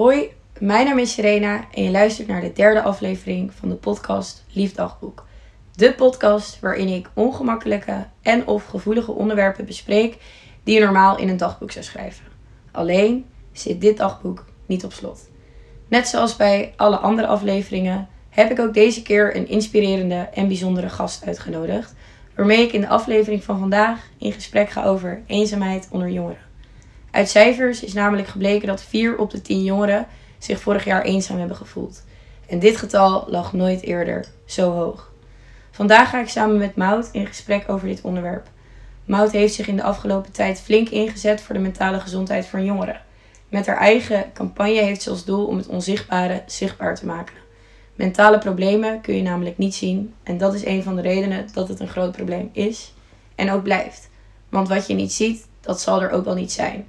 Hoi, mijn naam is Serena en je luistert naar de derde aflevering van de podcast Liefdagboek. De podcast waarin ik ongemakkelijke en of gevoelige onderwerpen bespreek die je normaal in een dagboek zou schrijven. Alleen zit dit dagboek niet op slot. Net zoals bij alle andere afleveringen heb ik ook deze keer een inspirerende en bijzondere gast uitgenodigd, waarmee ik in de aflevering van vandaag in gesprek ga over eenzaamheid onder jongeren. Uit cijfers is namelijk gebleken dat 4 op de 10 jongeren zich vorig jaar eenzaam hebben gevoeld. En dit getal lag nooit eerder zo hoog. Vandaag ga ik samen met Mout in gesprek over dit onderwerp. Mout heeft zich in de afgelopen tijd flink ingezet voor de mentale gezondheid van jongeren. Met haar eigen campagne heeft ze als doel om het onzichtbare zichtbaar te maken. Mentale problemen kun je namelijk niet zien en dat is een van de redenen dat het een groot probleem is en ook blijft. Want wat je niet ziet, dat zal er ook wel niet zijn.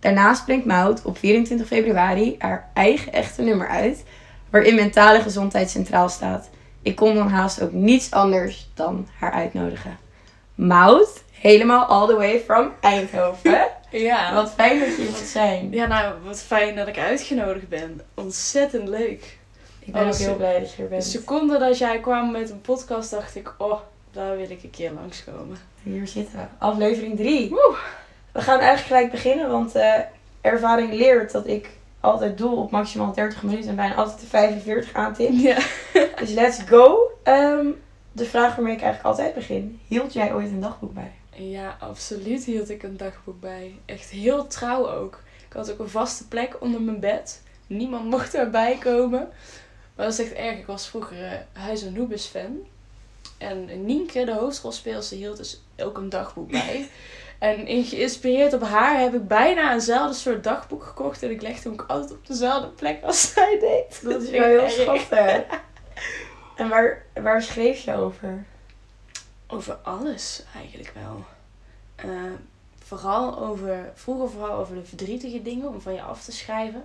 Daarnaast brengt Mout op 24 februari haar eigen echte nummer uit, waarin mentale gezondheid centraal staat. Ik kon dan haast ook niets anders dan haar uitnodigen. Mout, helemaal all the way from Eindhoven. Ja. Wat fijn dat je wilt zijn. Ja, nou, wat fijn dat ik uitgenodigd ben. Ontzettend leuk. Ik ben Oh, ook heel blij dat je er De bent. seconde dat jij kwam met een podcast, dacht ik, oh, daar wil ik een keer langskomen. Hier zitten we. Aflevering 3. We gaan eigenlijk gelijk beginnen, want eh, ervaring leert dat ik altijd doel op maximaal 30 minuten en bijna altijd de 45 aantip. Ja. Dus let's go. Ehm, de vraag waarmee ik eigenlijk altijd begin. Hield jij ooit een dagboek bij? Ja, absoluut hield ik een dagboek bij. Echt heel trouw ook. Ik had ook een vaste plek onder mijn bed. Niemand mocht erbij komen. Maar dat is echt erg. Ik was vroeger eh, Huis Anubis fan. En Nienke, de hoofdrolspeelster, hield dus ook een dagboek bij. En geïnspireerd op haar heb ik bijna eenzelfde soort dagboek gekocht. En ik legde hem ook altijd op dezelfde plek als zij deed. Dat is wel heel schattig. En waar, waar schreef je over? Over alles eigenlijk wel. Eh, vooral over, vroeger vooral over de verdrietige dingen om van je af te schrijven.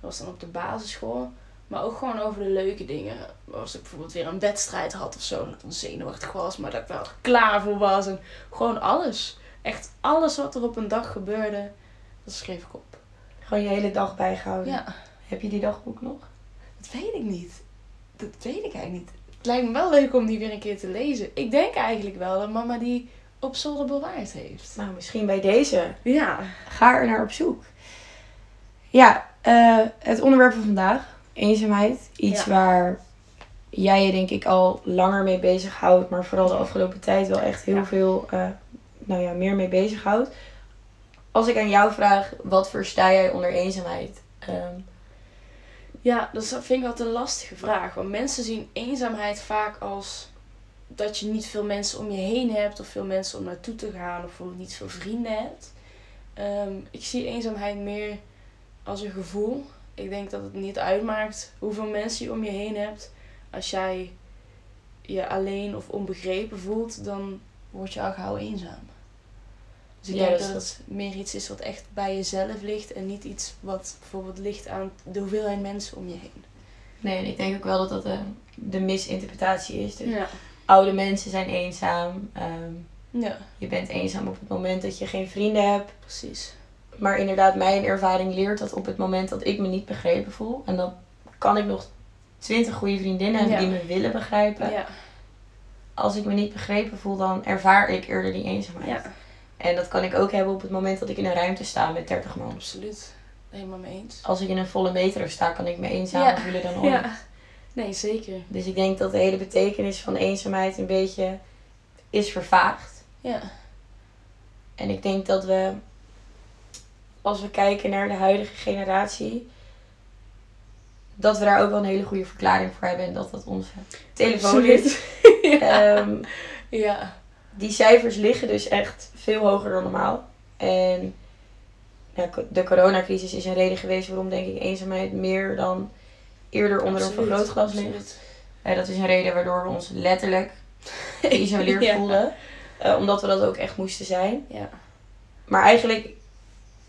Dat was dan op de basisschool. Maar ook gewoon over de leuke dingen. Als ik bijvoorbeeld weer een wedstrijd had of zo. Dat ik dan zenuwachtig was, maar dat ik wel klaar voor was. En gewoon alles. Echt alles wat er op een dag gebeurde, dat schreef ik op. Gewoon je hele dag bijgehouden. Ja, Heb je die dagboek nog? dat weet ik niet. Dat weet ik eigenlijk niet. Het lijkt me wel leuk om die weer een keer te lezen. Ik denk eigenlijk wel dat mama die op zolder bewaard heeft. Nou, misschien bij deze. Ja. Ga er naar op zoek. Ja, eh, het onderwerp van vandaag. Eenzaamheid. Iets Ja. waar jij je denk ik al langer mee bezighoudt. Maar vooral de afgelopen tijd wel echt heel Ja. veel eh, nou ja, meer mee bezighoudt. Als ik aan jou vraag, wat versta jij onder eenzaamheid? Ehm, Ja, dat vind ik altijd een lastige vraag. Want mensen zien eenzaamheid vaak als dat je niet veel mensen om je heen hebt. Of veel mensen om naartoe te gaan. Of bijvoorbeeld niet veel vrienden hebt. Ehm, ik zie eenzaamheid meer als een gevoel. Ik denk dat het niet uitmaakt hoeveel mensen je om je heen hebt. Als jij je alleen of onbegrepen voelt, dan word je al gauw eenzaam. Dus ik Ja, denk dat dat- het meer iets is wat echt bij jezelf ligt en niet iets wat bijvoorbeeld ligt aan de hoeveelheid mensen om je heen. nee, en ik denk ook wel dat dat de, de misinterpretatie is. Dus Ja. oude mensen zijn eenzaam. ehm, Ja, je bent eenzaam op het moment dat je geen vrienden hebt. precies. Maar inderdaad, mijn ervaring leert dat op het moment dat ik me niet begrepen voel. En dan kan ik nog twintig goede vriendinnen hebben Ja. die me willen begrijpen. Ja, Als ik me niet begrepen voel, dan ervaar ik eerder die eenzaamheid. ja, En dat kan ik ook hebben op het moment dat ik in een ruimte sta met 30 man. absoluut. Helemaal mee eens. Als ik in een volle metro sta, kan ik me eenzaam Ja. voelen dan ooit. Ja, nee, zeker. Dus ik denk dat de hele betekenis van eenzaamheid een beetje is vervaagd. Ja, En ik denk dat we, als we kijken naar de huidige generatie, dat we daar ook wel een hele goede verklaring voor hebben. En dat dat onze telefoon is. Ja. Ehm, ja, die cijfers liggen dus echt veel hoger dan normaal. En de coronacrisis is een reden geweest waarom denk ik eenzaamheid meer dan eerder onder een vergrootglas ligt. dat is een reden waardoor we ons letterlijk geïsoleerd Ja. voelden. Eh, omdat we dat ook echt moesten zijn. Ja. Maar eigenlijk,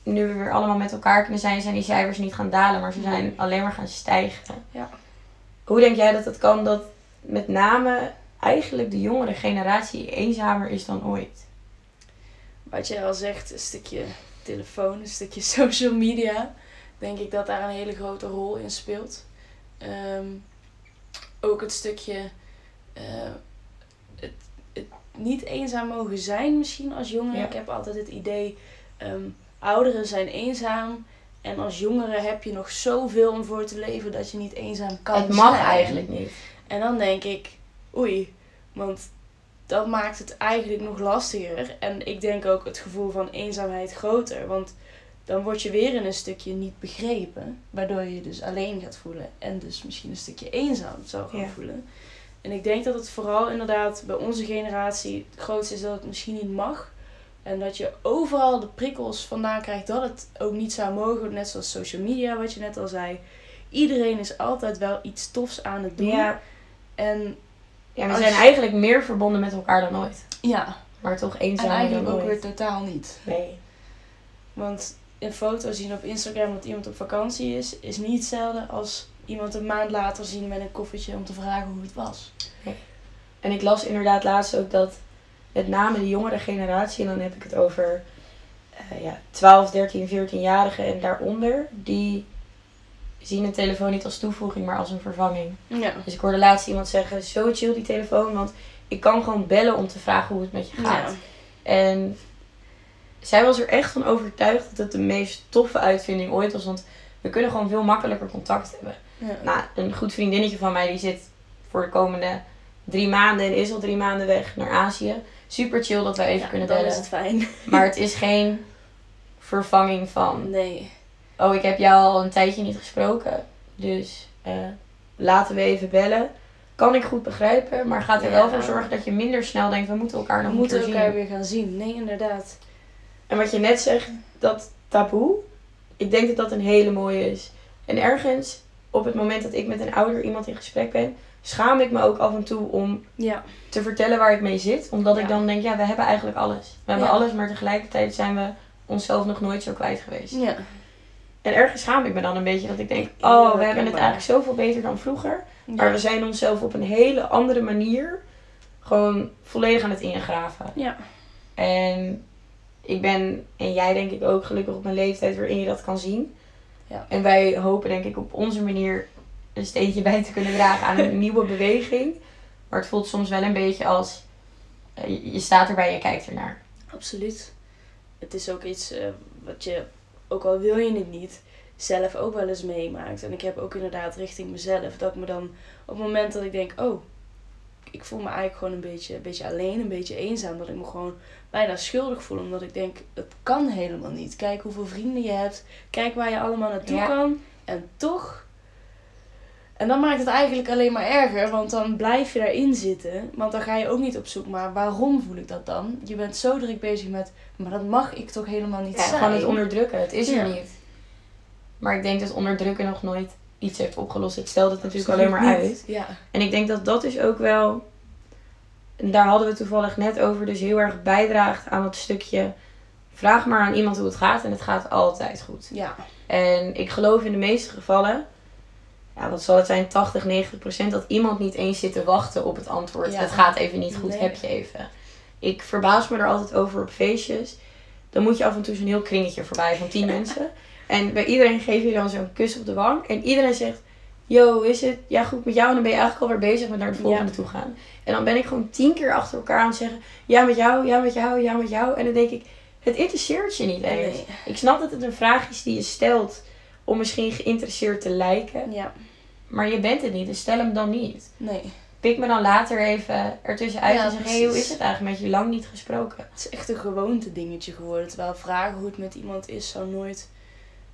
nu we weer allemaal met elkaar kunnen zijn, zijn die cijfers niet gaan dalen, maar ze zijn alleen maar gaan stijgen. Ja. Hoe denk jij dat het kan dat met name eigenlijk de jongere generatie eenzamer is dan ooit? Wat jij al zegt, een stukje telefoon, een stukje social media. denk ik dat daar een hele grote rol in speelt. Ehm, ook het stukje eh, het, het niet eenzaam mogen zijn misschien als jongere. Ja. Ik heb altijd het idee, ehm, ouderen zijn eenzaam. En als jongere heb je nog zoveel om voor te leven dat je niet eenzaam kan het mag zijn. eigenlijk niet. En dan denk ik, oei, want dat maakt het eigenlijk nog lastiger. En ik denk ook het gevoel van eenzaamheid groter. Want dan word je weer in een stukje niet begrepen. Waardoor je je dus alleen gaat voelen. En dus misschien een stukje eenzaam zou gaan Ja. voelen. En ik denk dat het vooral inderdaad bij onze generatie het grootste is dat het misschien niet mag. En dat je overal de prikkels vandaan krijgt dat het ook niet zou mogen. Net zoals social media, wat je net al zei. Iedereen is altijd wel iets tofs aan het doen. Ja, En ja we Als- zijn eigenlijk meer verbonden met elkaar dan ooit. ja, Maar toch en eenzamer eigenlijk dan ook weer ooit. totaal niet. Nee. Want een foto zien op Instagram dat iemand op vakantie is, is niet hetzelfde als iemand een maand later zien met een koffertje om te vragen hoe het was. En ik las inderdaad laatst ook dat met name de jongere generatie, en dan heb ik het over eh, ja, 12, 13, 14-jarigen en daaronder, die zien een telefoon niet als toevoeging, maar als een vervanging. Ja. Dus ik hoorde laatst iemand zeggen, zo chill die telefoon, want ik kan gewoon bellen om te vragen hoe het met je gaat. Ja. En zij was er echt van overtuigd dat het de meest toffe uitvinding ooit was, want we kunnen gewoon veel makkelijker contact hebben. Ja. Nou, een goed vriendinnetje van mij die zit voor de komende drie maanden en is al drie maanden weg naar Azië. Super chill dat wij even Ja, kunnen bellen. is het fijn. Maar het is geen vervanging van, Nee. Oh ik heb jou al een tijdje niet gesproken, dus eh, laten we even bellen. Kan ik goed begrijpen, maar gaat er Ja. wel voor zorgen dat je minder snel denkt, we moeten elkaar We nog een moeten zien. elkaar weer gaan zien. Nee, inderdaad. En wat je net zegt, dat taboe, ik denk dat dat een hele mooie is. En ergens, op het moment dat ik met een ouder iemand in gesprek ben, schaam ik me ook af en toe om Ja. te vertellen waar ik mee zit. Omdat ik dan denk, ja, we hebben eigenlijk alles. We hebben alles, maar tegelijkertijd zijn we onszelf nog nooit zo kwijt geweest. Ja. En ergens schaam ik me dan een beetje dat ik denk, Heel oh, we hebben het eigenlijk zoveel beter dan vroeger. Maar we zijn onszelf op een hele andere manier gewoon volledig aan het ingraven. Ja. En ik ben, en jij denk ik ook, gelukkig op een leeftijd waarin je dat kan zien. Ja. En wij hopen denk ik op onze manier een steentje bij te kunnen dragen aan een nieuwe beweging. Maar het voelt soms wel een beetje als, eh, je- je staat erbij, je kijkt ernaar. Absoluut. Het is ook iets eh, wat je, ook al wil je het niet, zelf ook wel eens meemaakt. En ik heb ook inderdaad richting mezelf dat ik me dan op het moment dat ik denk, oh, ik voel me eigenlijk gewoon een beetje, een beetje alleen, een beetje eenzaam, dat ik me gewoon bijna schuldig voel. Omdat ik denk, het kan helemaal niet. Kijk hoeveel vrienden je hebt, kijk waar je allemaal naartoe Ja. kan. En toch. En dan maakt het eigenlijk alleen maar erger, want dan blijf je daarin zitten. Want dan ga je ook niet op zoek, maar waarom voel ik dat dan? Je bent zo druk bezig met, maar dat mag ik toch helemaal niet Ja, zijn? gewoon het onderdrukken, het is Ja. er niet. Maar ik denk dat onderdrukken nog nooit iets heeft opgelost. Het stelt het natuurlijk Absoluut alleen maar niet. uit. Ja. En ik denk dat dat dus ook wel, en daar hadden we toevallig net over, dus heel erg bijdraagt aan het stukje. Vraag maar aan iemand hoe het gaat en het gaat altijd goed. Ja. En ik geloof in de meeste gevallen, ja, wat zal het zijn, 80, 90 procent, dat iemand niet eens zit te wachten op het antwoord. Ja. Het gaat even niet goed, Nee. heb je even. Ik verbaas me er altijd over op feestjes. Dan moet je af en toe zo'n heel kringetje voorbij van 10 mensen. En bij iedereen geef je dan zo'n kus op de wang. En iedereen zegt, yo, is het? Ja, goed met jou. En dan ben je eigenlijk alweer bezig met naar de volgende Ja. toe gaan. En dan ben ik gewoon tien keer achter elkaar aan het zeggen, ja met jou, ja met jou, ja met jou. En dan denk ik, het interesseert je niet eens. Nee. Ik snap dat het een vraag is die je stelt om misschien geïnteresseerd te lijken. Ja. Maar je bent het niet, dus stel hem dan niet. Nee. Pik me dan later even ertussenuit Ja, en zeg, hey, hoe is het eigenlijk met je? Lang niet gesproken. Het is echt een gewoonte dingetje geworden. Terwijl vragen hoe het met iemand is zou nooit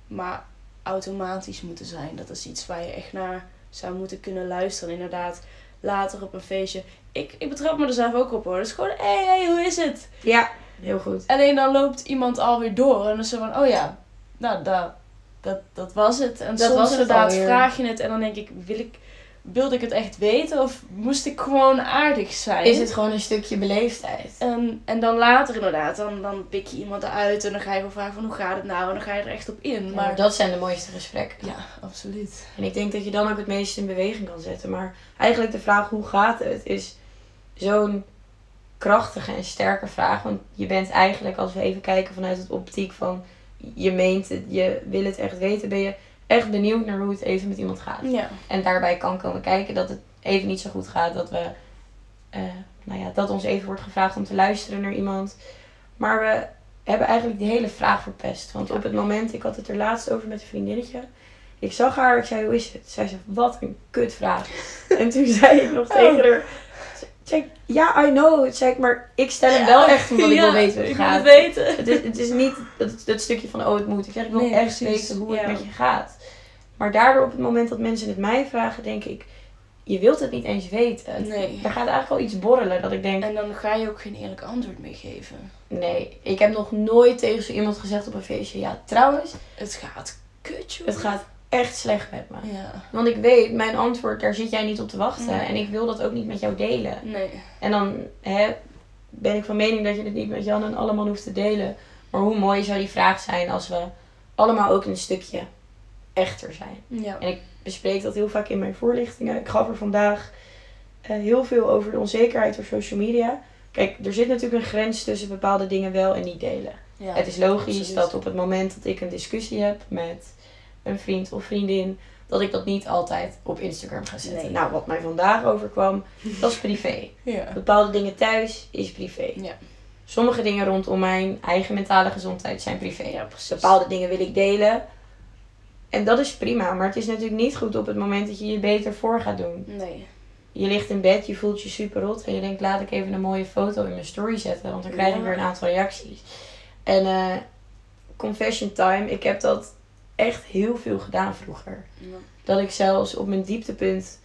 maar automatisch moeten zijn. Dat is iets waar je echt naar zou moeten kunnen luisteren. Inderdaad, later op een feestje. Ik, ik betrap me er zelf ook op hoor. Het is gewoon, hé, hey, hey, hoe is het? Ja, heel goed. Alleen dan loopt iemand alweer door. En dan is zo van, oh ja, nou, dat, dat, dat was het. En Dat soms was inderdaad alweer. vraag je het en dan denk ik, wil ik, wilde ik het echt weten? Of moest ik gewoon aardig zijn? Is het gewoon een stukje beleefdheid? En, en dan later inderdaad, dan, dan pik je iemand eruit en dan ga je gewoon vragen van hoe gaat het nou? En dan ga je er echt op in. Maar Maar dat zijn de mooiste gesprekken. ja, absoluut. En ik denk dat je dan ook het meest in beweging kan zetten. Maar eigenlijk de vraag hoe gaat het is zo'n krachtige en sterke vraag. Want je bent eigenlijk, als we even kijken vanuit het optiek van je meent het, je wil het echt weten, ben je echt benieuwd naar hoe het even met iemand gaat. Ja. En daarbij kan komen kijken dat het even niet zo goed gaat. Dat we, eh, nou ja, dat ons even wordt gevraagd om te luisteren naar iemand. Maar we hebben eigenlijk die hele vraag verpest. Want op het moment, ik had het er laatst over met een vriendinnetje. Ik zag haar, ik zei, hoe is het? Zij zei, wat een kutvraag. en toen zei ik nog Oh. tegen haar, ik, ja, I know. Ik, maar ik stel hem wel echt omdat ik Ja, wil weten hoe het ik wil gaat. het weten. Het is, het is niet dat, dat stukje van, oh, het moet. Ik zeg, ik wil Nee, echt precies. weten hoe het met je gaat. Maar daardoor op het moment dat mensen het mij vragen, denk ik, je wilt het niet eens weten. Nee. Er gaat eigenlijk al iets borrelen dat ik denk, En dan ga je ook geen eerlijk antwoord meer geven. nee, ik heb nog nooit tegen zo iemand gezegd op een feestje, ja, trouwens, Het gaat kut, joh. het gaat echt slecht met me. Ja. Want ik weet, mijn antwoord, daar zit jij niet op te wachten. Nee. En ik wil dat ook niet met jou delen. Nee. En dan hè, ben ik van mening dat je het niet met Jan en allemaal hoeft te delen. Maar hoe mooi zou die vraag zijn als we allemaal ook een stukje echter zijn. Ja. En ik bespreek dat heel vaak in mijn voorlichtingen. Ik gaf er vandaag eh, heel veel over de onzekerheid door social media. Kijk, er zit natuurlijk een grens tussen bepaalde dingen wel en niet delen. ja. het is logisch absoluut. dat op het moment dat ik een discussie heb met een vriend of vriendin, dat ik dat niet altijd op Instagram ga zetten. Nee. Nou, wat mij vandaag overkwam, dat is privé. Ja. Bepaalde dingen thuis is privé. Ja. Sommige dingen rondom mijn eigen mentale gezondheid zijn privé. Ja. Bepaalde dingen wil ik delen. En dat is prima, maar het is natuurlijk niet goed op het moment dat je je beter voor gaat doen. Nee. Je ligt in bed, je voelt je super rot en je denkt laat ik even een mooie foto in mijn story zetten, want dan krijg ik weer een aantal reacties. En eh, confession time, ik heb dat echt heel veel gedaan vroeger. Ja. Dat ik zelfs op mijn dieptepunt,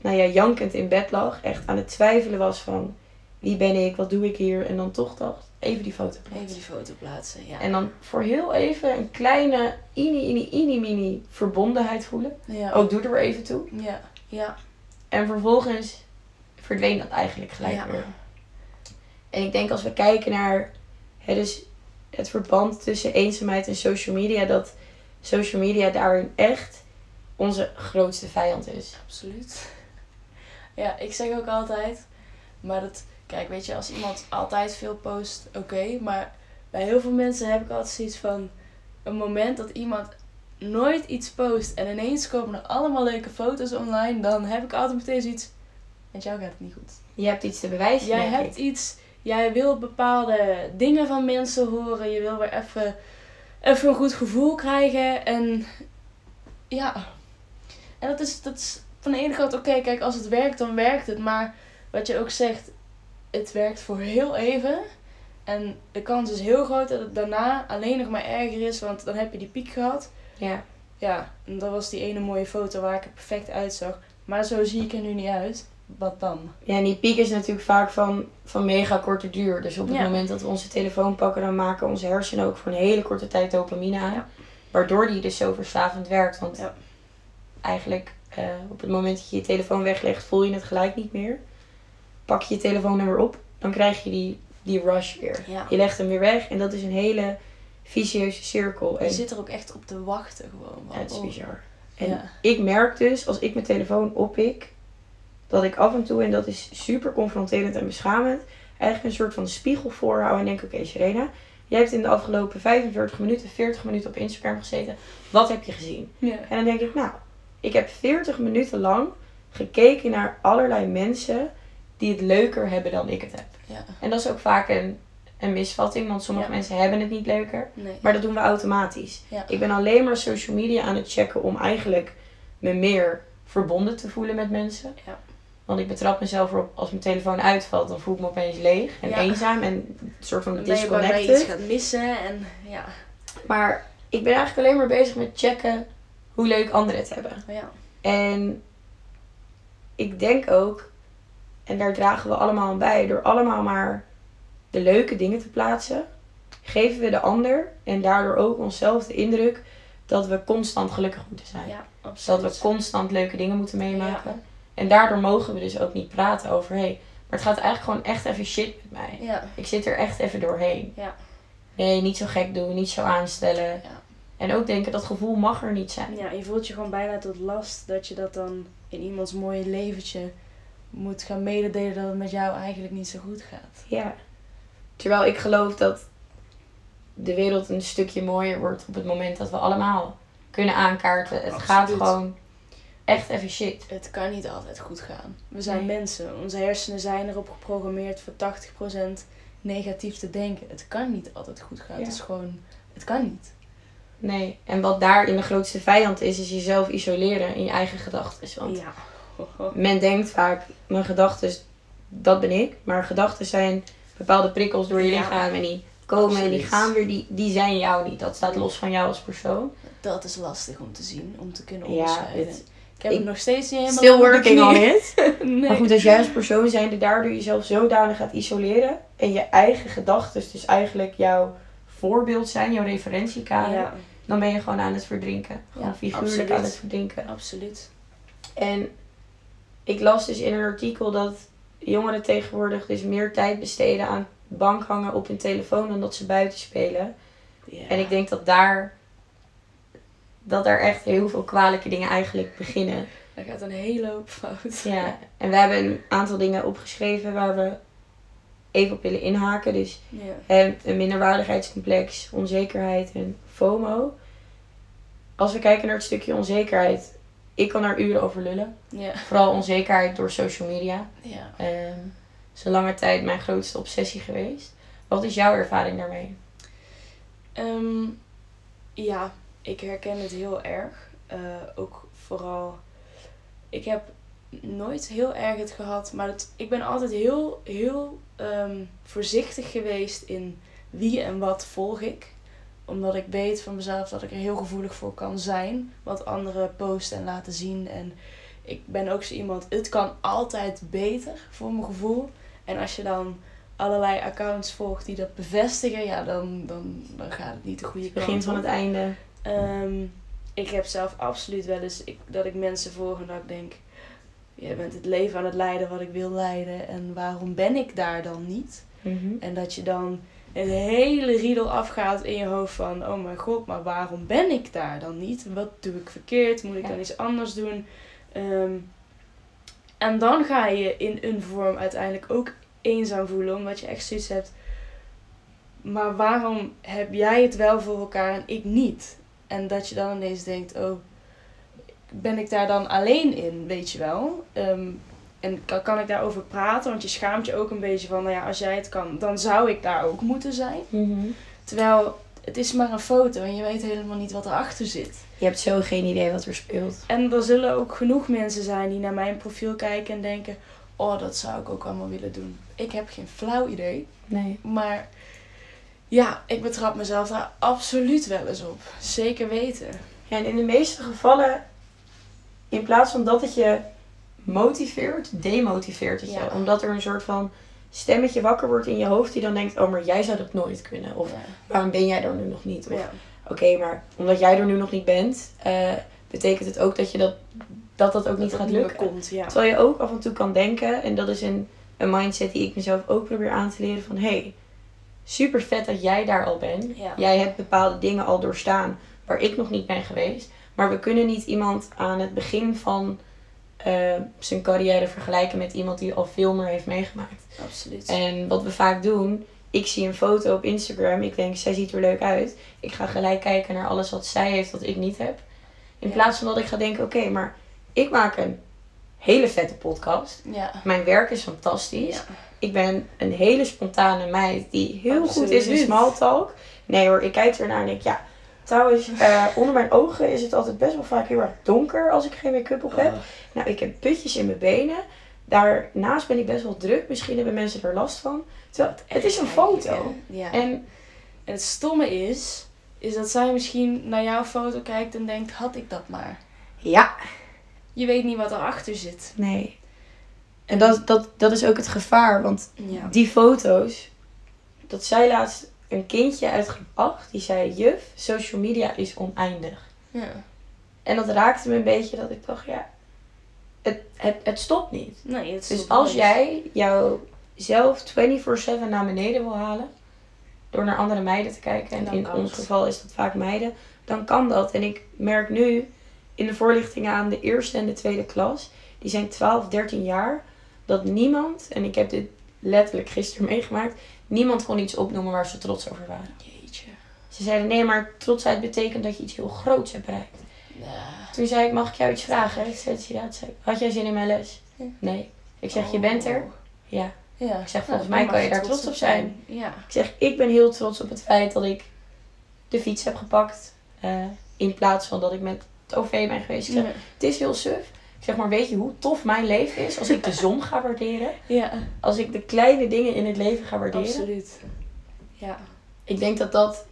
nou ja, jankend in bed lag, echt aan het twijfelen was van wie ben ik, wat doe ik hier? En dan toch dacht, even die foto plaatsen. Even die foto plaatsen, ja. En dan voor heel even een kleine, ini, ini, ini, mini verbondenheid voelen. ja. Ook doe er even toe. Ja. Ja. En vervolgens verdween dat eigenlijk gelijk Ja. weer. En ik denk als we kijken naar hè, dus het verband tussen eenzaamheid en social media, dat social media daarin echt onze grootste vijand is. Absoluut. Ja, ik zeg ook altijd, maar dat, kijk, weet je, als iemand altijd veel post, oké, maar bij heel veel mensen heb ik altijd zoiets van, een moment dat iemand nooit iets post en ineens komen er allemaal leuke foto's online, dan heb ik altijd meteen zoiets, met jou gaat het niet goed. Je hebt iets te bewijzen. Jij hebt ik. iets, jij wil bepaalde dingen van mensen horen, je wil weer even, even een goed gevoel krijgen en ja. En dat is, dat is van de ene kant oké, kijk, als het werkt, dan werkt het, maar wat je ook zegt, het werkt voor heel even. En de kans is heel groot dat het daarna alleen nog maar erger is, want dan heb je die piek gehad. Ja. Ja, en dat was die ene mooie foto waar ik er perfect uitzag. Maar zo zie ik er nu niet uit. Wat dan? Ja, en die piek is natuurlijk vaak van, van mega korte duur. Dus op het Ja. moment dat we onze telefoon pakken, dan maken onze hersenen ook voor een hele korte tijd dopamine aan. Ja. Waardoor die dus zo verslavend werkt. Want Ja. eigenlijk eh, op het moment dat je je telefoon weglegt, voel je het gelijk niet meer. Pak je je telefoon er weer op, dan krijg je die, die rush weer. Je legt hem weer weg en dat is een hele vicieuze cirkel. En Je zit er ook echt op te wachten gewoon. het is Oh. bizar. En ik merk dus, als ik mijn telefoon oppik, dat ik af en toe, en dat is super confronterend en beschamend, eigenlijk een soort van spiegel voorhoud en denk, oké Serena, jij hebt in de afgelopen 45 minuten, 40 minuten op Instagram gezeten. Wat heb je gezien? Ja. En dan denk ik, nou, ik heb 40 minuten lang gekeken naar allerlei mensen die het leuker hebben dan ik het heb. Ja. En dat is ook vaak een, een misvatting, want sommige Ja. mensen hebben het niet leuker. Nee. Maar dat doen we automatisch. Ja. Ik ben alleen maar social media aan het checken om eigenlijk me meer verbonden te voelen met mensen. Ja. Want ik betrap mezelf erop, als mijn telefoon uitvalt, dan voel ik me opeens leeg en Ja. eenzaam en een soort van bang dat je iets disconnected. gaat missen en ja. Maar ik ben eigenlijk alleen maar bezig met checken hoe leuk anderen het hebben. ja. En ik denk ook, en daar dragen we allemaal aan bij, door allemaal maar de leuke dingen te plaatsen, geven we de ander en daardoor ook onszelf de indruk dat we constant gelukkig moeten zijn. Ja, dat we constant leuke dingen moeten meemaken. En daardoor mogen we dus ook niet praten over, hé, hey, maar het gaat eigenlijk gewoon echt even shit met mij. Ja. Ik zit er echt even doorheen. Ja. Nee, niet zo gek doen, niet zo aanstellen. Ja. En ook denken, dat gevoel mag er niet zijn. ja, je voelt je gewoon bijna tot last dat je dat dan in iemands mooie leventje moet gaan mededelen dat het met jou eigenlijk niet zo goed gaat. Ja. Terwijl ik geloof dat de wereld een stukje mooier wordt op het moment dat we allemaal kunnen aankaarten. Het gaat gewoon echt even shit. Het kan niet altijd goed gaan. We zijn Nee. mensen. Onze hersenen zijn erop geprogrammeerd voor 80% negatief te denken. Het kan niet altijd goed gaan. Ja. Het is gewoon... Het kan niet. Nee. En wat daarin de grootste vijand is, is jezelf isoleren in je eigen gedachten. Want Ja. men denkt vaak, mijn gedachten, dat ben ik. Maar gedachten zijn bepaalde prikkels door je Ja. lichaam. En die komen en die gaan weer, die, die zijn jou niet. Dat staat los van jou als persoon. Dat is lastig om te zien. Om te kunnen Ja, onderscheiden. het- ik heb ik- nog steeds niet helemaal Still working on it. nee. Maar goed, als jij als persoon zijnde daardoor jezelf zodanig gaat isoleren. En je eigen gedachten, dus eigenlijk jouw voorbeeld zijn, jouw referentiekader. Ja, Dan ben je gewoon aan het verdrinken. Gewoon Ja, figuurlijk absoluut. aan het verdrinken. absoluut. En ik las dus in een artikel dat jongeren tegenwoordig dus meer tijd besteden aan bank hangen op hun telefoon dan dat ze buiten spelen. Ja. En ik denk dat daar, dat daar echt heel veel kwalijke dingen eigenlijk beginnen. Er gaat een hele hoop fout. Ja, en we hebben een aantal dingen opgeschreven waar we even op willen inhaken. Dus Ja. een minderwaardigheidscomplex, onzekerheid en FOMO. Als we kijken naar het stukje onzekerheid, ik kan daar uren over lullen. Ja. Vooral onzekerheid door social media. ja. Ehm is een lange tijd mijn grootste obsessie geweest. Wat is jouw ervaring daarmee? Ehm, ja, ik herken het heel erg. Eh, ook vooral, ik heb nooit heel erg het gehad, maar het, ik ben altijd heel, heel ehm, voorzichtig geweest in wie en wat volg ik. Omdat ik weet van mezelf dat ik er heel gevoelig voor kan zijn. Wat anderen posten en laten zien. En ik ben ook zo iemand, het kan altijd beter voor mijn gevoel. En als je dan allerlei accounts volgt die dat bevestigen, ja, dan, dan, dan gaat het niet de goede Het kant begin van het einde. Ehm, ik heb zelf absoluut wel eens ik, dat ik mensen en dat ik denk: jij bent het leven aan het leiden wat ik wil leiden en waarom ben ik daar dan niet? Mhm. En dat je dan een hele riedel afgaat in je hoofd van: oh mijn god, maar waarom ben ik daar dan niet? Wat doe ik verkeerd? Moet ik Ja. dan iets anders doen? Ehm, en dan ga je in een vorm uiteindelijk ook eenzaam voelen, omdat je echt zoiets hebt. Maar waarom heb jij het wel voor elkaar en ik niet? En dat je dan ineens denkt: oh, ben ik daar dan alleen in, weet je wel? Ehm, en kan, kan ik daarover praten? Want je schaamt je ook een beetje van: nou ja, als jij het kan, dan zou ik daar ook moeten zijn. Mhm. Terwijl het is maar een foto en je weet helemaal niet wat erachter zit. Je hebt zo geen idee wat er speelt. En er zullen ook genoeg mensen zijn die naar mijn profiel kijken en denken: oh, dat zou ik ook allemaal willen doen. Ik heb geen flauw idee. Nee. Maar ja, ik betrap mezelf daar absoluut wel eens op. Zeker weten. Ja, en in de meeste gevallen, in plaats van dat het je motiveert, demotiveert het je. Ja. Omdat er een soort van stemmetje wakker wordt in je hoofd die dan denkt, oh maar jij zou dat nooit kunnen. Of ja. waarom ben jij er nu nog niet? Of Ja. oké, maar omdat jij er nu nog niet bent, eh, betekent het ook dat je dat, dat, dat ook niet dat gaat lukken. komt. Terwijl je ook af en toe kan denken, en dat is een, een mindset die ik mezelf ook probeer aan te leren van hey, super vet dat jij daar al bent. Ja. Jij hebt bepaalde dingen al doorstaan waar ik nog niet ben geweest. Maar we kunnen niet iemand aan het begin van eh, zijn carrière vergelijken met iemand die al veel meer heeft meegemaakt. Absoluut. En wat we vaak doen, ik zie een foto op Instagram, ik denk zij ziet er leuk uit. Ik ga gelijk kijken naar alles wat zij heeft wat ik niet heb. In Ja. plaats van dat ik ga denken, oké, maar ik maak een hele vette podcast. Ja. Mijn werk is fantastisch. Ja. Ik ben een hele spontane meid die heel goed is in small talk. Nee hoor, ik kijk ernaar en denk ja. Trouwens, eh, onder mijn ogen is het altijd best wel vaak heel erg donker als ik geen make-up op heb. Oh, Nou, ik heb putjes in mijn benen. Daarnaast ben ik best wel druk. Misschien hebben mensen er last van. Terwijl, het is een foto. Ja. En En het stomme is, is dat zij misschien naar jouw foto kijkt en denkt, had ik dat maar. ja, Je weet niet wat erachter zit. nee. En dat, dat, dat is ook het gevaar. Want Ja. die foto's. Dat zei laatst een kindje uit groep 8. Die zei, juf, social media is oneindig. ja. En dat raakte me een beetje dat ik dacht, ja, het, het, het stopt niet. Nee, het Dus stopt als nooit. jij jouzelf 24-7 naar beneden wil halen, door naar andere meiden te kijken, en Dan in ons het. geval is dat vaak meiden, dan kan dat. En ik merk nu in de voorlichtingen aan de eerste en de tweede klas, die zijn 12, 13 jaar, dat niemand, en ik heb dit letterlijk gisteren meegemaakt, niemand kon iets opnoemen waar ze trots over waren. Jeetje. Ze zeiden, nee, maar trotsheid betekent dat je iets heel groots hebt bereikt. Toen zei ik, mag ik jou iets vragen? Ik zei, ja, zei, had jij zin in mijn les? Nee. Ik zeg, je bent er? Ja. Ja. Ik zeg, volgens Nou, mij dan kan je daar trots op zijn. Ja. Ik zeg, ik ben heel trots op het feit dat ik de fiets heb gepakt. eh, in plaats van dat ik met het OV ben geweest. Ik zeg, Ja. het is heel suf. Ik zeg maar, weet je hoe tof mijn leven is als ik de zon ga waarderen? Ja. Als ik de kleine dingen in het leven ga waarderen? Absoluut. Ja. Ik denk dat dat,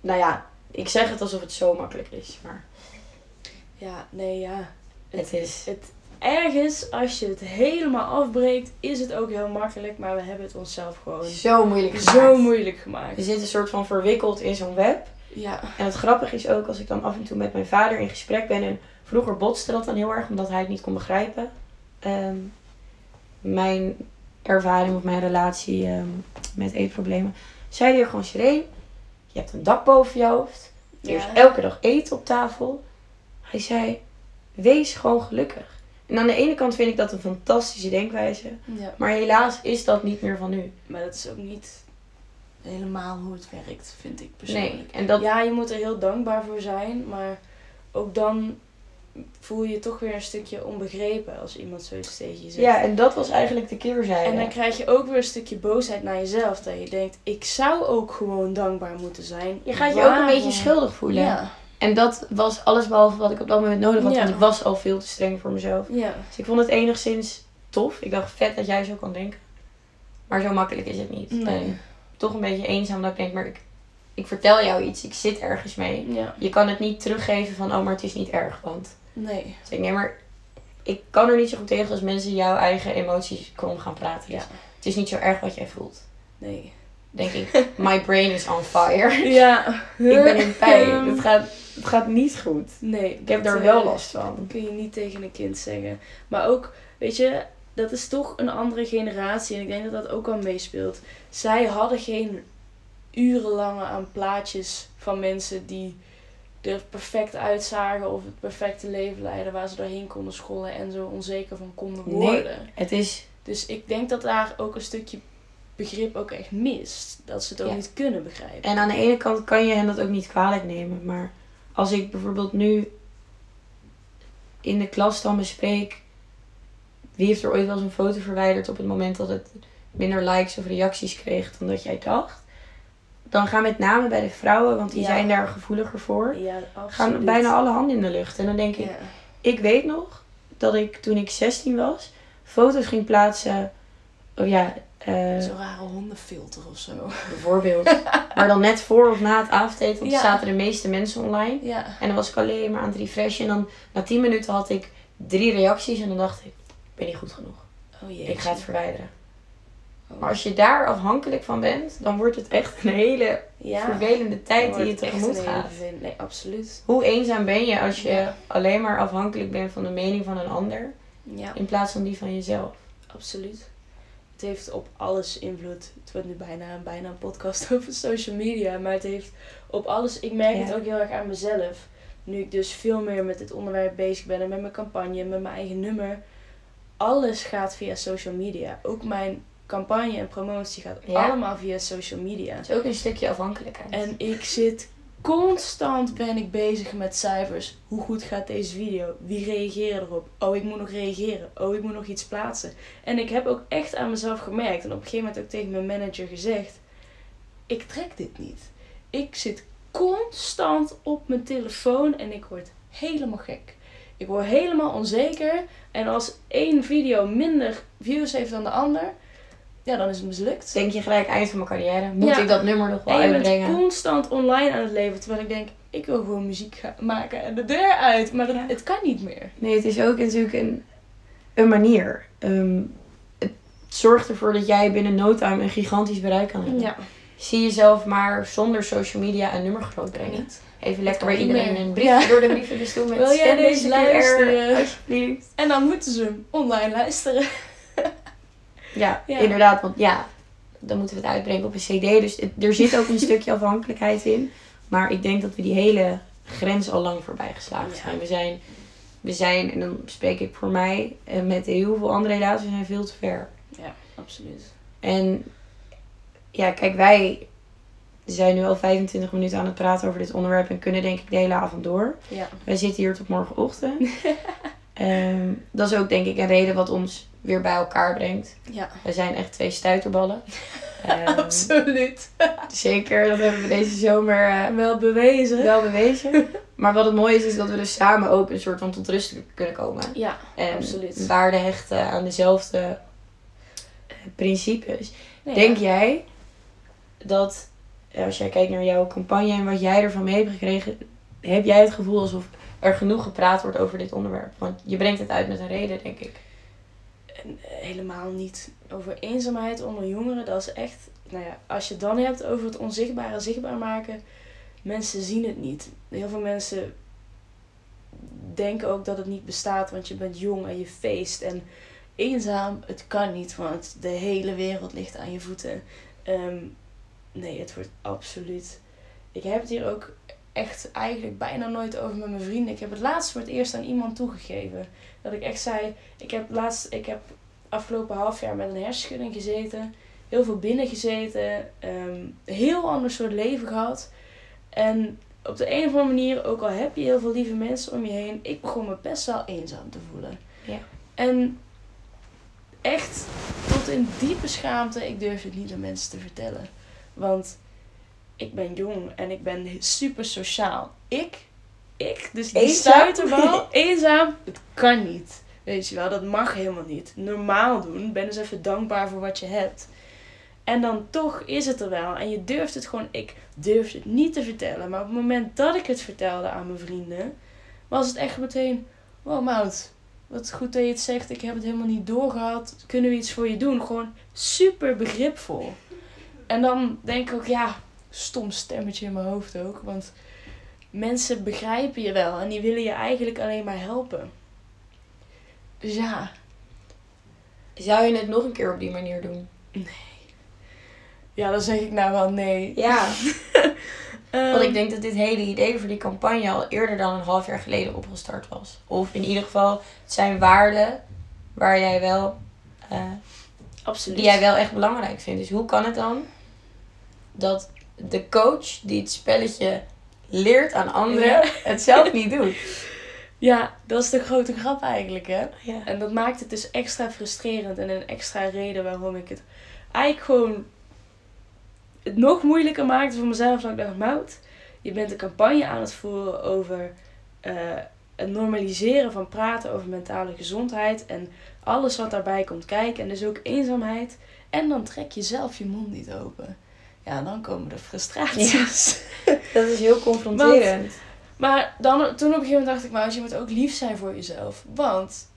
nou ja, ik zeg het alsof het zo makkelijk is. Maar Ja, nee, ja. het is, Het, ergens, als je het helemaal afbreekt, is het ook heel makkelijk. Maar we hebben het onszelf gewoon zo moeilijk zo gemaakt. moeilijk gemaakt. Je zit een soort van verwikkeld in zo'n web. Ja. En het grappige is ook, als ik dan af en toe met mijn vader in gesprek ben. En vroeger botste dat dan heel erg, omdat hij het niet kon begrijpen. Ehm, mijn ervaring of mijn relatie ehm, met eetproblemen. Zei hij gewoon, Shereen, je hebt een dak boven je hoofd. Er is elke dag eten op tafel. Hij zei, wees gewoon gelukkig. En aan de ene kant vind ik dat een fantastische denkwijze. ja. Maar helaas is dat niet meer van nu. Maar dat is ook niet helemaal hoe het werkt, vind ik persoonlijk. Nee, en dat, Ja, je moet er heel dankbaar voor zijn, maar ook dan voel je je toch weer een stukje onbegrepen als iemand zoiets tegen je zegt. ja, en dat was eigenlijk de keerzijde. En dan krijg je ook weer een stukje boosheid naar jezelf. Dat je denkt, ik zou ook gewoon dankbaar moeten zijn. Je gaat je ook een beetje schuldig voelen. Ja. En dat was alles behalve wat ik op dat moment nodig had. Ja. Want ik was al veel te streng voor mezelf. Ja. Dus ik vond het enigszins tof. Ik dacht, vet dat jij zo kan denken. Maar zo makkelijk is het niet. Nee. En toch een beetje eenzaam dat ik denk, maar ik, ik vertel jou iets. Ik zit ergens mee. Ja. Je kan het niet teruggeven van, oh, maar het is niet erg. Want Nee. dus ik, nee, maar ik kan er niet zo goed tegen als mensen jouw eigen emoties krom gaan praten. Dus Ja. het is niet zo erg wat jij voelt. Nee. Denk ik, my brain is on fire. Ja. ik ben in pijn. Het gaat, het gaat niet goed. Nee. Ik heb dat, daar eh, wel last van. kun je niet tegen een kind zeggen. Maar ook, weet je, dat is toch een andere generatie. En ik denk dat dat ook al meespeelt. Zij hadden geen urenlange aan plaatjes van mensen die er perfect uitzagen of het perfecte leven leiden waar ze doorheen konden scrollen en zo onzeker van konden Nee. worden. Het is, Dus ik denk dat daar ook een stukje begrip ook echt mist. Dat ze het ook Ja. niet kunnen begrijpen. en aan de ene kant kan je hen dat ook niet kwalijk nemen. Maar als ik bijvoorbeeld nu in de klas dan bespreek... Wie heeft er ooit wel eens een foto verwijderd op het moment dat het minder likes of reacties kreeg dan dat jij dacht? Dan gaan met name bij de vrouwen, want die Ja. zijn daar gevoeliger voor... Ja. Gaan bijna alle handen in de lucht. En dan denk ik, Ja. ik weet nog dat ik toen ik 16 was, foto's ging plaatsen. Oh ja, eh, Zo'n rare hondenfilter of zo. bijvoorbeeld. maar dan net voor of na het avondeten, want Ja. er zaten de meeste mensen online. Ja. En dan was ik alleen maar aan het refreshen. En dan na 10 minuten had ik drie reacties. En dan dacht ik, ben niet goed genoeg. Oh jee. Ik ga het verwijderen. Oh. Maar als je daar afhankelijk van bent, dan wordt het echt een hele ja. vervelende tijd die je tegemoet hele gaat. Nee, absoluut. Hoe eenzaam ben je als je Ja. alleen maar afhankelijk bent van de mening van een ander, Ja, in plaats van die van jezelf? absoluut. Het heeft op alles invloed. Het wordt nu bijna, bijna een podcast over social media, maar het heeft op alles. Ik merk het ook heel erg aan mezelf. Nu ik dus veel meer met dit onderwerp bezig ben en met mijn campagne, met mijn eigen nummer. Alles gaat via social media. Ook mijn campagne en promotie gaat Ja. allemaal via social media. Het is ook een stukje afhankelijkheid. En ik zit constant ben ik bezig met cijfers. Hoe goed gaat deze video? Wie reageert erop? Oh, ik moet nog reageren. Oh, ik moet nog iets plaatsen. En ik heb ook echt aan mezelf gemerkt en op een gegeven moment ook tegen mijn manager gezegd: ik trek dit niet. Ik zit constant op mijn telefoon en ik word helemaal gek. Ik word helemaal onzeker. En als één video minder views heeft dan de ander, ja, dan is het mislukt. Denk je gelijk eind van mijn carrière, moet Ja. ik dat nummer nog wel En bent uitbrengen? constant online aan het leven. Terwijl ik denk, ik wil gewoon muziek maken en de deur uit. Maar dat, Ja. het kan niet meer. Nee, het is ook natuurlijk een, een manier. Ehm, het zorgt ervoor dat jij binnen no time een gigantisch bereik kan hebben. Ja, Zie jezelf maar zonder social media een nummer groot brengen. niet. Even lekker bij iedereen een briefje Ja. door de brievenbus doen met Wil jij deze luisteren? alsjeblieft. En dan moeten ze hem online luisteren. Ja, Ja. inderdaad. Want ja, dan moeten we het uitbrengen op een cd. Dus het- er zit ook een stukje afhankelijkheid in. Maar ik denk dat we die hele grens al lang voorbij geslagen Ja. zijn. We zijn, we zijn, en dan spreek ik voor mij, en met heel veel andere relaties, we zijn veel te ver. Ja, absoluut. En ja, kijk, wij we zijn nu al 25 minuten aan het praten over dit onderwerp en kunnen denk ik de hele avond door. Ja. Wij zitten hier tot morgenochtend. Ehm, dat is ook denk ik een reden wat ons weer bij elkaar brengt. Ja. We zijn echt twee stuiterballen. Ehm, Absoluut. zeker, dat hebben we deze zomer eh, Wel bewezen. wel bewezen. Maar wat het mooie is, is dat we dus samen ook een soort van tot rust kunnen komen. Ja, En absoluut. waarde hechten aan dezelfde eh, principes. Nee, Denk ja. jij dat, als jij kijkt naar jouw campagne en wat jij ervan mee hebt gekregen, heb jij het gevoel alsof er genoeg gepraat wordt over dit onderwerp? Want je brengt het uit met een reden, denk ik. Eh, helemaal niet. Over eenzaamheid onder jongeren, dat is echt... Nou ja, als je het dan hebt over het onzichtbare zichtbaar maken... Mensen zien het niet. Heel veel mensen denken ook dat het niet bestaat, want je bent jong en je feest. En eenzaam, het kan niet, want de hele wereld ligt aan je voeten. Ehm, nee, het wordt absoluut... Ik heb het hier ook echt eigenlijk bijna nooit over met mijn vrienden. Ik heb het laatst voor het eerst aan iemand toegegeven. Dat ik echt zei, ik heb laatst, ik heb afgelopen half jaar met een hersenschudding gezeten. Heel veel binnen gezeten. ehm, heel ander soort leven gehad. En op de een of andere manier, ook al heb je heel veel lieve mensen om je heen, ik begon me best wel eenzaam te voelen. Ja. En echt tot in diepe schaamte, ik durf het niet aan mensen te vertellen. Want ik ben jong en ik ben super sociaal. Ik, ik, dus die Eenzaam? stuiterbal, eenzaam, het kan niet. Weet je wel, dat mag helemaal niet. Normaal doen, ben eens even dankbaar voor wat je hebt. En dan toch is het er wel. En je durft het gewoon, ik durfde het niet te vertellen. Maar op het moment dat ik het vertelde aan mijn vrienden, was het echt meteen, wow Mout, wat goed dat je het zegt. Ik heb het helemaal niet doorgehad. Kunnen we iets voor je doen? Gewoon super begripvol. En dan denk ik ook, ja, stom stemmetje in mijn hoofd ook. Want mensen begrijpen je wel en die willen je eigenlijk alleen maar helpen. Dus ja, Zou je het nog een keer op die manier doen? ja, dan zeg ik nou wel nee. Ja, Ehm, want ik denk dat dit hele idee voor die campagne al eerder dan een half jaar geleden opgestart was. Of in ieder geval, het zijn waarden waar jij wel, eh, absoluut. die jij wel echt belangrijk vindt. Dus hoe kan het dan dat de coach die het spelletje leert aan anderen, Ja. het zelf niet doet? Ja, dat is de grote grap eigenlijk, hè. Ja. En dat maakt het dus extra frustrerend en een extra reden waarom ik het eigenlijk gewoon het nog moeilijker maakte voor mezelf. Dat ik dacht, Mout, je bent een campagne aan het voeren over eh, het normaliseren van praten over mentale gezondheid en alles wat daarbij komt kijken. En dus ook eenzaamheid. En dan trek je zelf je mond niet open. Ja, dan komen de frustraties. Dat is heel confronterend. Maar dan, toen op een gegeven moment dacht ik, maar je moet ook lief zijn voor jezelf. Want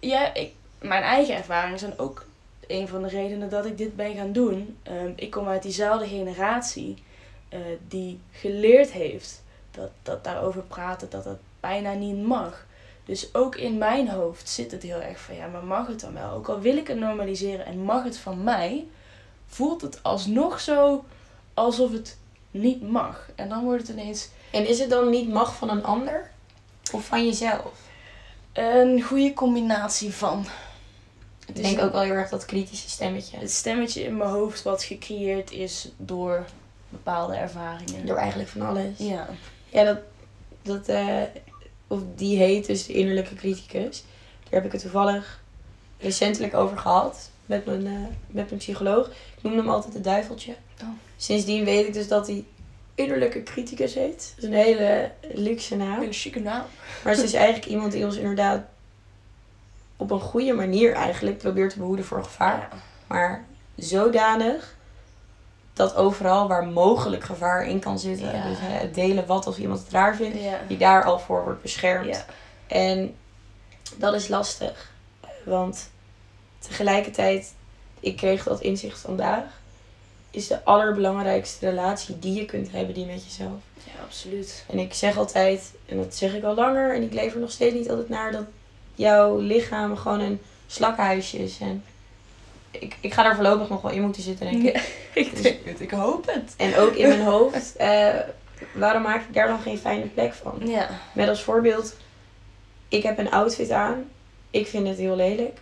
ja, ik, mijn eigen ervaringen zijn ook een van de redenen dat ik dit ben gaan doen. Ehm, ik kom uit diezelfde generatie eh, die geleerd heeft dat, dat daarover praten, dat dat bijna niet mag. Dus ook in mijn hoofd zit het heel erg van, ja, maar mag het dan wel? Ook al wil ik het normaliseren en mag het van mij, voelt het alsnog zo alsof het niet mag. En dan wordt het ineens En is het dan niet mag van een ander? Of van jezelf? Een goede combinatie van. Het Ik denk ook wel heel erg dat kritische stemmetje. het stemmetje in mijn hoofd wat gecreëerd is door bepaalde ervaringen. Door eigenlijk van alles. Ja. Ja, dat, dat eh, of die heet dus de innerlijke criticus. Daar heb ik het toevallig recentelijk over gehad met mijn, eh, met mijn psycholoog. Ik noemde hem altijd het duiveltje. Oh. Sindsdien weet ik dus dat hij innerlijke criticus heet. Dat is een hele luxe naam. Een chique naam. Maar het is eigenlijk iemand die ons inderdaad op een goede manier eigenlijk probeert te behoeden voor gevaar. Ja. Maar zodanig dat overal waar mogelijk gevaar in kan zitten. Ja. Dus hè, het delen wat als iemand het raar vindt. Ja. Die daar al voor wordt beschermd. Ja. En dat is lastig. Want tegelijkertijd, ik kreeg dat inzicht vandaag. Is de allerbelangrijkste relatie die je kunt hebben die met jezelf. ja, absoluut. En ik zeg altijd, en dat zeg ik al langer, en ik leef er nog steeds niet altijd naar, dat jouw lichaam gewoon een slakkenhuisje is. En ik, ik ga daar voorlopig nog wel in moeten zitten, denk ik. Ja, ik denk het. Ik hoop het. En ook in mijn hoofd, eh, waarom maak ik daar dan geen fijne plek van? Ja. Met als voorbeeld, ik heb een outfit aan, ik vind het heel lelijk.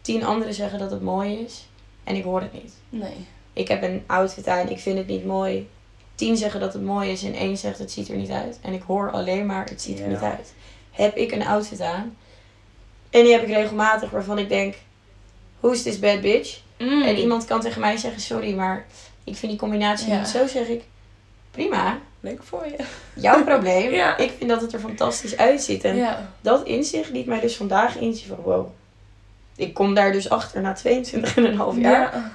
Tien anderen zeggen dat het mooi is, en ik hoor het niet. Nee. ik heb een outfit aan, ik vind het niet mooi. Tien zeggen dat het mooi is en één zegt het ziet er niet uit. En ik hoor alleen maar het ziet er niet uit. Heb ik een outfit aan en die heb ik regelmatig waarvan ik denk, who's this bad bitch? Mm. En iemand kan tegen mij zeggen, sorry, maar ik vind die combinatie Ja. niet zo. Zeg ik, prima, Leuk voor je. jouw probleem. Ja. Ik vind dat het er fantastisch uitziet. En Ja. dat inzicht liet mij dus vandaag inzien van, wow. Ik kom daar dus achter na 22,5 jaar. Ja.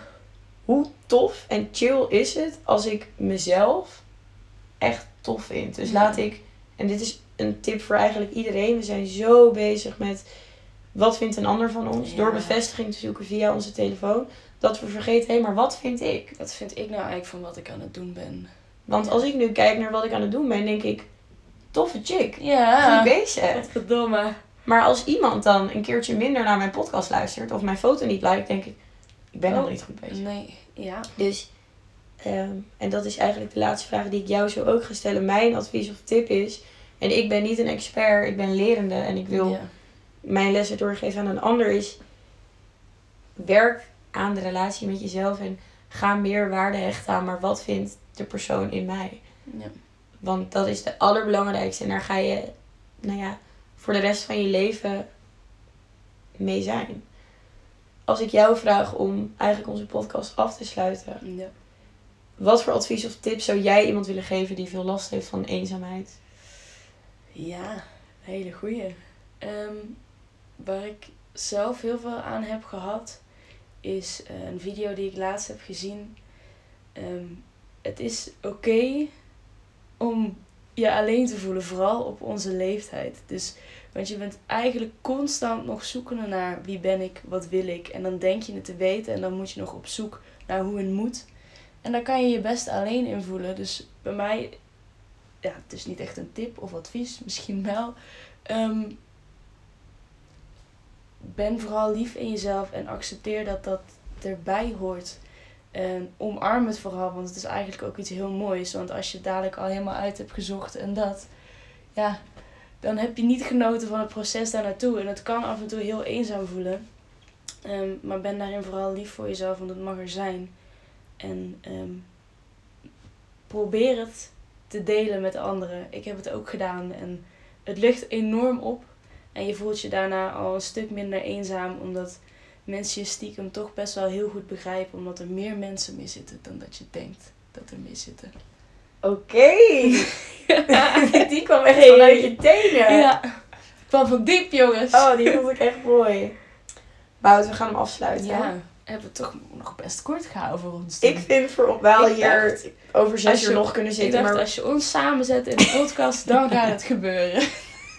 Hoe tof en chill is het als ik mezelf echt tof vind. Dus laat ik, en dit is een tip voor eigenlijk iedereen. We zijn zo bezig met wat vindt een ander van ons. Ja. Door bevestiging te zoeken via onze telefoon. Dat we vergeten, hé, maar wat vind ik? Wat vind ik nou eigenlijk van wat ik aan het doen ben? Want als ik nu kijk naar wat ik aan het doen ben, denk ik, toffe chick. Ja. Goed bezig. Wat verdomme. Maar als iemand dan een keertje minder naar mijn podcast luistert of mijn foto niet liked, denk ik, ik ben Oh. niet goed bezig. Nee. Ja. Dus, ehm, en dat is eigenlijk de laatste vraag die ik jou zo ook ga stellen. Mijn advies of tip is, en ik ben niet een expert, ik ben lerende en ik wil Ja. Mijn lessen doorgeven aan een ander, is werk aan de relatie met jezelf en ga meer waarde hechten aan, maar wat vindt de persoon in mij? Ja. Want dat is de allerbelangrijkste en daar ga je, nou ja, voor de rest van je leven mee zijn. Als ik jou vraag om eigenlijk onze podcast af te sluiten, ja. wat voor advies of tips zou jij iemand willen geven die veel last heeft van eenzaamheid? Ja, een hele goeie. Ehm, waar ik zelf heel veel aan heb gehad, is eh, een video die ik laatst heb gezien. Ehm, het is oké om je alleen te voelen, vooral op onze leeftijd. Dus, want je bent eigenlijk constant nog zoekende naar wie ben ik, wat wil ik. En dan denk je het te weten en dan moet je nog op zoek naar hoe het moet. En daar kan je je best alleen in voelen. Dus bij mij ja, het is niet echt een tip of advies, misschien wel. Ehm, ben vooral lief in jezelf en accepteer dat dat erbij hoort. En omarm het vooral, want het is eigenlijk ook iets heel moois. Want als je het dadelijk al helemaal uit hebt gezocht en dat, ja, dan heb je niet genoten van het proces daar naartoe. En het kan af en toe heel eenzaam voelen. Ehm, maar ben daarin vooral lief voor jezelf, want het mag er zijn. En ehm, probeer het te delen met anderen. Ik heb het ook gedaan en het lucht enorm op. En je voelt je daarna al een stuk minder eenzaam, omdat mensen je stiekem toch best wel heel goed begrijpen, omdat er meer mensen mee zitten dan dat je denkt dat er mee zitten. Oké! die kwam echt Hey. vanuit je tenen. Ja, kwam van diep jongens. Oh, die vond ik echt mooi. Wout, we gaan hem afsluiten. ja, hebben we toch nog best kort gehouden voor ons. Ik vind voor wel Ik hier dacht- over zes als je- uur nog kunnen ik zitten. dacht, Maar als je ons samenzet in de podcast, dan gaat het gebeuren.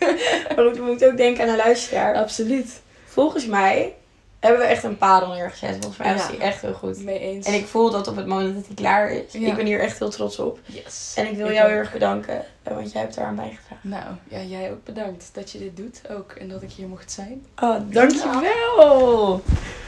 we moeten- we moeten ook denken aan een luisteraar. Absoluut. Volgens mij hebben we echt een parel neergezet. Volgens mij Ja. die echt heel goed. Mee eens. En ik voel dat op het moment dat hij klaar is. Ik ben hier echt heel trots op. Yes. En ik wil Ik jou ook. heel erg bedanken. eh, Want jij hebt eraan bijgedragen. Nou, ja, jij ook bedankt dat je dit doet ook en dat ik hier mocht zijn. Oh, dankjewel!